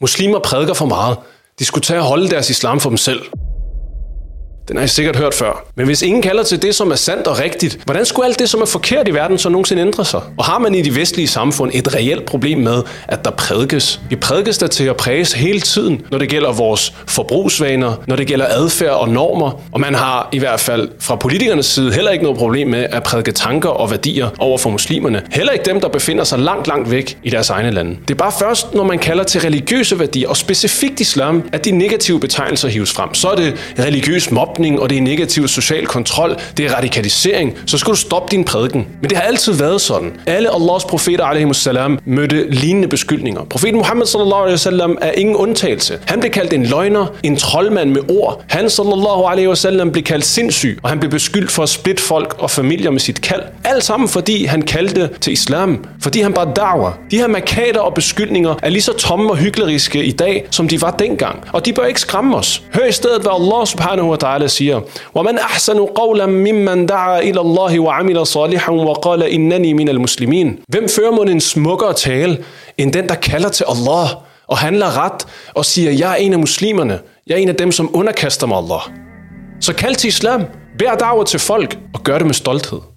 Muslimer prædiker for meget. De skulle tage og holde deres islam for dem selv. Den har I sikkert hørt før. Men hvis ingen kalder til det, som er sandt og rigtigt, hvordan skulle alt det, som er forkert i verden, så nogensinde ændre sig? Og har man i de vestlige samfund et reelt problem med, at der prædikes? Vi prædikes der til at præges hele tiden, når det gælder vores forbrugsvaner, når det gælder adfærd og normer. Og man har i hvert fald fra politikernes side heller ikke noget problem med at prædike tanker og værdier over for muslimerne. Heller ikke dem, der befinder sig langt, langt væk i deres egne lande. Det er bare først, når man kalder til religiøse værdier, og specifikt islam, at de negative betegnelser hives frem. Så er det religiøs mob mobning, og det er negativ social kontrol, det er radikalisering, så skal du stoppe din prædiken. Men det har altid været sådan. Alle Allahs profeter salam, mødte lignende beskyldninger. Profeten Muhammad sallallahu alaihi wasallam er ingen undtagelse. Han blev kaldt en løgner, en troldmand med ord. Han sallallahu alaihi wasallam blev kaldt sindssyg, og han blev beskyldt for at splitte folk og familier med sit kald. Alt sammen fordi han kaldte til islam, fordi han bare dager. De her markader og beskyldninger er lige så tomme og hykleriske i dag, som de var dengang. Og de bør ikke skræmme os. Hør i stedet, hvad Allah subhanahu wa ta'ala der siger, وَمَنْ أَحْسَنُ قَوْلًا مِمَّنْ دَعَا إِلَى اللَّهِ وَعَمِلَ صَالِحًا وَقَالَ إِنَّنِي مِنَ الْمُسْلِمِينَ Hvem fører mod en smukkere tale, end den, der kalder til Allah og handler ret og siger, jeg er en af muslimerne, jeg er en af dem, som underkaster mig Allah. Så kald til islam, bær dager til folk og gør det med stolthed.